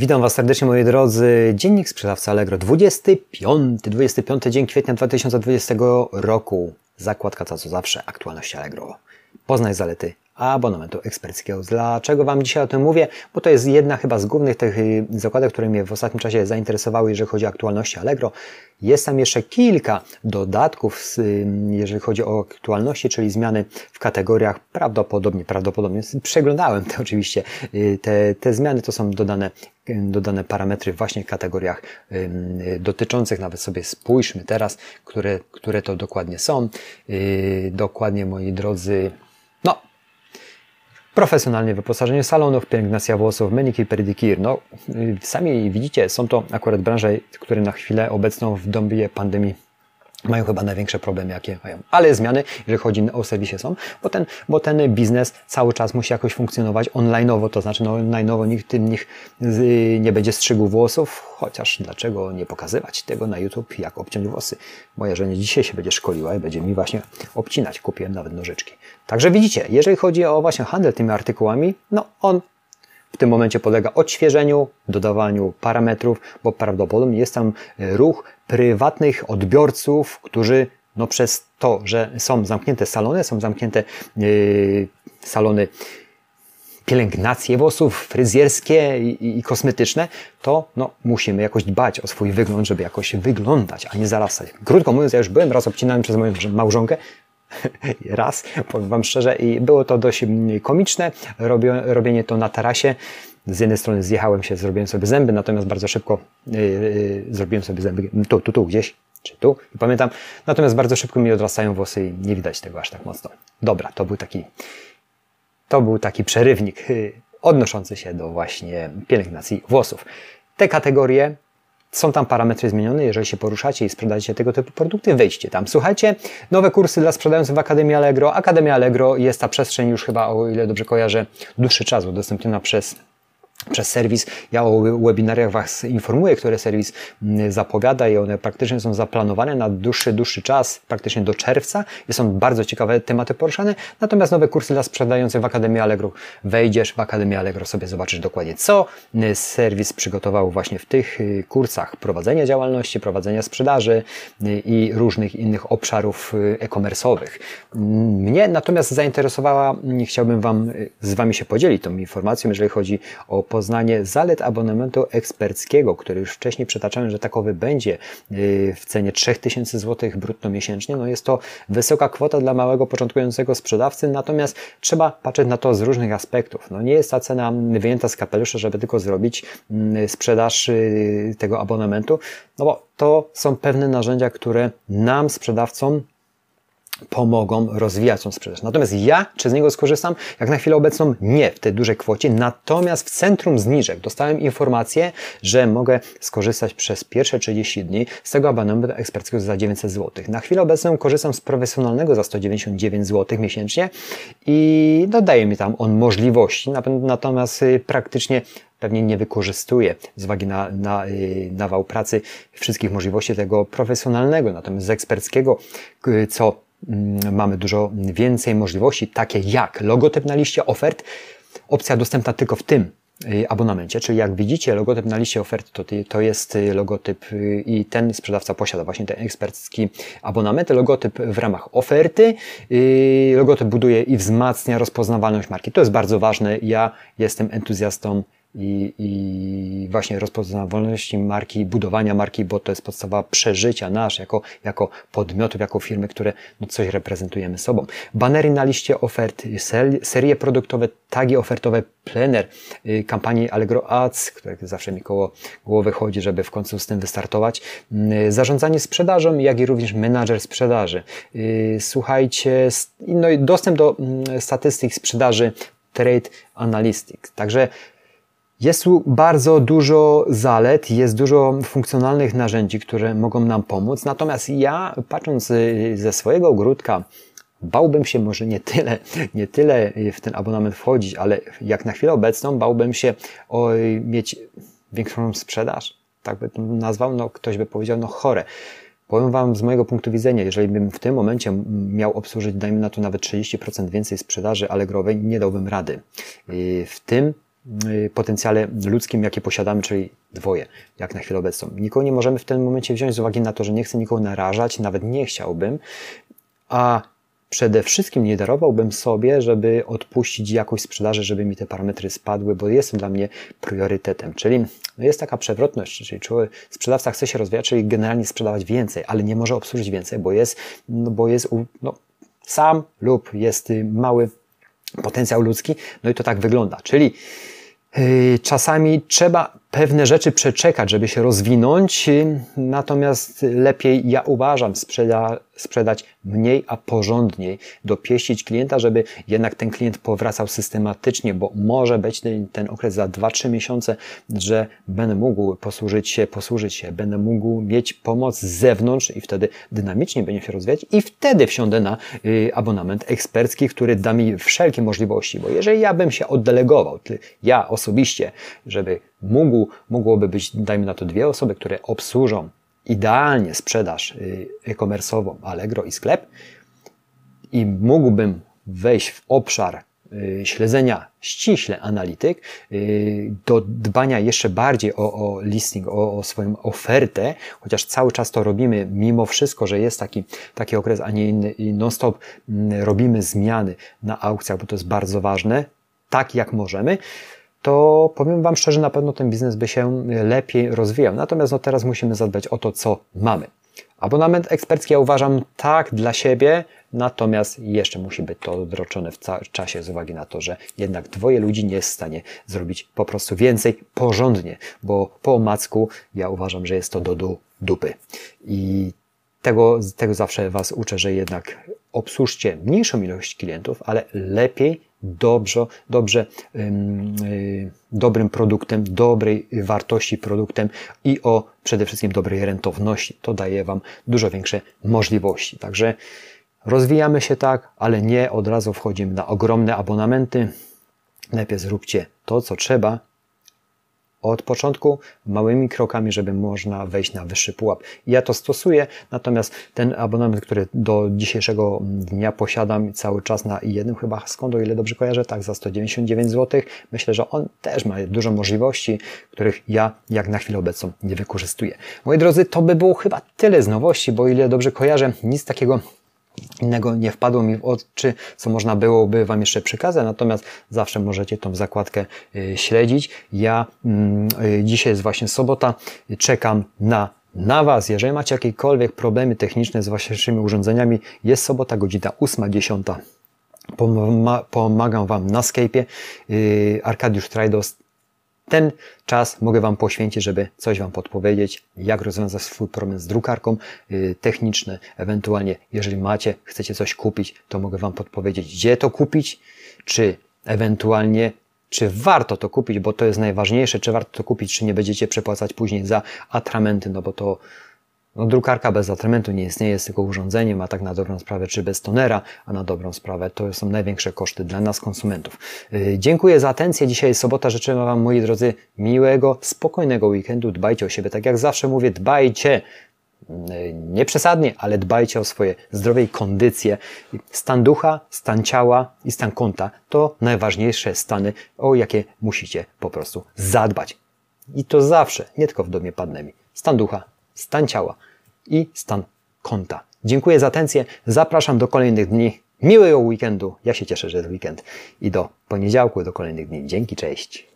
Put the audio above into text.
Witam Was serdecznie moi drodzy. Dziennik sprzedawca Allegro 25, 25 dzień kwietnia 2020 roku. Zakładka co zawsze, aktualności Allegro. Poznaj zalety abonamentu eksperckiego. Dlaczego Wam dzisiaj o tym mówię? Bo to jest jedna chyba z głównych tych y, zakładek, które mnie w ostatnim czasie zainteresowały, jeżeli chodzi o aktualności Allegro. Jest tam jeszcze kilka dodatków, y, jeżeli chodzi o aktualności, czyli zmiany w kategoriach prawdopodobnie, prawdopodobnie, przeglądałem te oczywiście, y, te, te zmiany to są dodane dodane parametry właśnie w kategoriach dotyczących, nawet sobie spójrzmy teraz, które, które to dokładnie są. Dokładnie, moi drodzy, Profesjonalnie wyposażenie salonów, pielęgnacja włosów, manicure, pedicure. No, y, sami widzicie, są to akurat branże, które na chwilę obecną w dobie pandemii mają chyba największe problemy, jakie mają. Ale zmiany, jeżeli chodzi o serwisy są, bo ten, bo ten biznes cały czas musi jakoś funkcjonować online'owo, to znaczy no, online'owo nikt nich nie będzie strzygł włosów, chociaż dlaczego nie pokazywać tego na YouTube, jak obciąć włosy. Moja żona dzisiaj się będzie szkoliła i będzie mi właśnie obcinać. Kupiłem nawet nożyczki. Także widzicie, jeżeli chodzi o właśnie handel tymi artykułami, no on w tym momencie polega odświeżeniu, dodawaniu parametrów, bo prawdopodobnie jest tam ruch prywatnych odbiorców, którzy no przez to, że są zamknięte salony, są zamknięte yy, salony pielęgnacje włosów, fryzjerskie i, i, kosmetyczne, to no, musimy jakoś dbać o swój wygląd, żeby jakoś wyglądać, a nie zarastać. Krótko mówiąc, ja już byłem raz obcinany przez moją małżonkę, raz, powiem Wam szczerze, i było to dość komiczne, robienie to na tarasie. Z jednej strony zjechałem się, zrobiłem sobie zęby, natomiast bardzo szybko yy, yy, zrobiłem sobie zęby tu, tu, tu, gdzieś, czy tu, pamiętam, natomiast bardzo szybko mi odrastają włosy i nie widać tego aż tak mocno. Dobra, to był taki, to był taki przerywnik yy, odnoszący się do właśnie pielęgnacji włosów. Te kategorie są tam parametry zmienione, jeżeli się poruszacie i sprzedacie tego typu produkty, wejdźcie tam. Słuchajcie, nowe kursy dla sprzedających w Akademii Allegro. Akademia Allegro jest ta przestrzeń już chyba, o ile dobrze kojarzę, dłuższy czas udostępniona przez przez serwis. Ja o webinariach Was informuję, które serwis mm, zapowiada i one praktycznie są zaplanowane na dłuższy, dłuższy czas, praktycznie do czerwca i są bardzo ciekawe tematy poruszane. Natomiast nowe kursy dla sprzedających w Akademii Allegro. Wejdziesz w Akademię Allegro, sobie zobaczysz dokładnie, co y, serwis przygotował właśnie w tych y, kursach prowadzenia działalności, prowadzenia sprzedaży y, i różnych innych obszarów e-commerce'owych. Mnie natomiast zainteresowała, chciałbym Wam z Wami się podzielić tą informacją, jeżeli chodzi o poznanie zalet abonamentu eksperckiego, który już wcześniej przytaczałem, że takowy będzie y, w cenie 3000 zł brutto miesięcznie. No jest to wysoka kwota dla małego początkującego sprzedawcy, natomiast trzeba patrzeć na to z różnych aspektów. No nie jest ta cena wyjęta z kapelusza, żeby tylko zrobić mm, sprzedaż y, tego abonamentu, no bo to są pewne narzędzia, które nam, sprzedawcom, pomogą rozwijać tą sprzedaż. Natomiast ja, czy z niego skorzystam? Jak na chwilę obecną nie w tej dużej kwocie, natomiast w centrum zniżek dostałem informację, że mogę skorzystać przez pierwsze 30 dni z tego abonamentu eksperckiego za 900 zł. Na chwilę obecną korzystam z profesjonalnego za 199 zł miesięcznie i dodaje mi tam on możliwości, natomiast y, praktycznie pewnie nie wykorzystuję z uwagi na, na y, nawał pracy wszystkich możliwości tego profesjonalnego, natomiast z eksperckiego, y, co mamy dużo więcej możliwości, takie jak logotyp na liście ofert, opcja dostępna tylko w tym y, abonamencie, czyli jak widzicie logotyp na liście ofert to, to jest y, logotyp y, i ten sprzedawca posiada właśnie ten ekspercki abonament, logotyp w ramach oferty, logotyp buduje i wzmacnia rozpoznawalność marki. To jest bardzo ważne. Ja jestem entuzjastą i, i właśnie rozpoznawalności marki, budowania marki, bo to jest podstawa przeżycia nasz jako, jako podmiotów, jako firmy, które no, coś reprezentujemy sobą. Banery na liście ofert, serie produktowe, tagi ofertowe, plener y, kampanii Allegro Ads, które zawsze mi koło głowy chodzi, żeby w końcu z tym wystartować. Y, zarządzanie sprzedażą, jak i również menadżer sprzedaży. Y, słuchajcie, no i dostęp do mm, statystyk sprzedaży Trade Analytics. Także jest tu bardzo dużo zalet, jest dużo funkcjonalnych narzędzi, które mogą nam pomóc. Natomiast ja, patrząc y, ze swojego ogródka, bałbym się może nie tyle, nie tyle w ten abonament wchodzić, ale jak na chwilę obecną bałbym się o, mieć większą sprzedaż. Tak by to nazwał, no ktoś by powiedział, no chore. Powiem Wam z mojego punktu widzenia, jeżeli bym w tym momencie miał obsłużyć, dajmy na to nawet 30% więcej sprzedaży alegrowej, nie dałbym rady. Y, w tym potencjale ludzkim, jakie posiadamy, czyli dwoje, jak na chwilę obecną. Nikogo nie możemy w tym momencie wziąć z uwagi na to, że nie chcę nikogo narażać, nawet nie chciałbym, a przede wszystkim nie darowałbym sobie, żeby odpuścić jakąś sprzedaży, żeby mi te parametry spadły, bo jest dla mnie priorytetem. Czyli no jest taka przewrotność, czyli człowiek, sprzedawca chce się rozwijać, czyli generalnie sprzedawać więcej, ale nie może obsłużyć więcej, bo jest, no bo jest no, sam lub jest mały potencjał ludzki, no i to tak wygląda. Czyli yy, czasami trzeba pewne rzeczy przeczekać, żeby się rozwinąć, natomiast lepiej, ja uważam, sprzeda, sprzedać mniej, a porządniej, dopieścić klienta, żeby jednak ten klient powracał systematycznie, bo może być ten, ten okres za 2-3 miesiące, że będę mógł posłużyć się, posłużyć się, będę mógł mieć pomoc z zewnątrz i wtedy dynamicznie będzie się rozwijać i wtedy wsiądę na y, abonament ekspercki, który da mi wszelkie możliwości, bo jeżeli ja bym się oddelegował, ja osobiście, żeby mógł, mogłoby być, dajmy na to, dwie osoby, które obsłużą idealnie sprzedaż y, e-commerce'ową Allegro i sklep i mógłbym wejść w obszar y, śledzenia ściśle analityk, y, do dbania jeszcze bardziej o, o listing, o, o, swoją ofertę, chociaż cały czas to robimy, mimo wszystko, że jest taki, taki okres, a nie inny i non-stop mm, robimy zmiany na aukcjach, bo to jest bardzo ważne, tak jak możemy, to powiem Wam szczerze, na pewno ten biznes by się lepiej rozwijał. Natomiast no teraz musimy zadbać o to, co mamy. Abonament ekspercki ja uważam tak dla siebie, natomiast jeszcze musi być to odroczone w czasie z uwagi na to, że jednak dwoje ludzi nie jest w stanie zrobić po prostu więcej porządnie, bo po omacku ja uważam, że jest to do dupy. I tego, tego zawsze Was uczę, że jednak obsłużcie mniejszą ilość klientów, ale lepiej dobrze, dobrze yy, dobrym produktem, dobrej wartości produktem i o przede wszystkim dobrej rentowności. To daje Wam dużo większe możliwości. Także rozwijamy się tak, ale nie od razu wchodzimy na ogromne abonamenty. Najpierw zróbcie to, co trzeba, od początku małymi krokami, żeby można wejść na wyższy pułap. Ja to stosuję, natomiast ten abonament, który do dzisiejszego dnia posiadam cały czas na jednym chyba skąd, o ile dobrze kojarzę, tak za 199 zł, myślę, że on też ma dużo możliwości, których ja jak na chwilę obecną nie wykorzystuję. Moi drodzy, to by było chyba tyle z nowości, bo o ile dobrze kojarzę, nic takiego innego nie wpadło mi w oczy, co można byłoby Wam jeszcze przekazać, natomiast zawsze możecie tą zakładkę y, śledzić. Ja mm, y, dzisiaj jest właśnie sobota, czekam na na Was, jeżeli macie jakiekolwiek problemy techniczne z Waszymi urządzeniami, jest sobota, godzina 8.10. Pomagam Wam na Skype'ie. Y, Arkadiusz Trajdos ten czas mogę Wam poświęcić, żeby coś Wam podpowiedzieć, jak rozwiązać swój problem z drukarką, yy, techniczny, ewentualnie jeżeli macie, chcecie coś kupić, to mogę Wam podpowiedzieć, gdzie to kupić, czy ewentualnie czy warto to kupić, bo to jest najważniejsze, czy warto to kupić, czy nie będziecie przepłacać później za atramenty, no bo to no, drukarka bez atramentu nie istnieje, jest tylko urządzeniem, a tak na dobrą sprawę, czy bez tonera, a na dobrą sprawę to są największe koszty dla nas, konsumentów. Yy, dziękuję za atencję. Dzisiaj jest sobota. Życzę Wam, moi drodzy, miłego, spokojnego weekendu. Dbajcie o siebie. Tak jak zawsze mówię, dbajcie yy, nie przesadnie, ale dbajcie o swoje zdrowie i kondycję. Stan ducha, stan ciała i stan konta to najważniejsze stany, o jakie musicie po prostu zadbać. I to zawsze, nie tylko w domie pandemii. Stan ducha, stan ciała i stan konta. Dziękuję za atencję. Zapraszam do kolejnych dni. Miłego weekendu. Ja się cieszę, że jest weekend. I do poniedziałku, do kolejnych dni. Dzięki, cześć.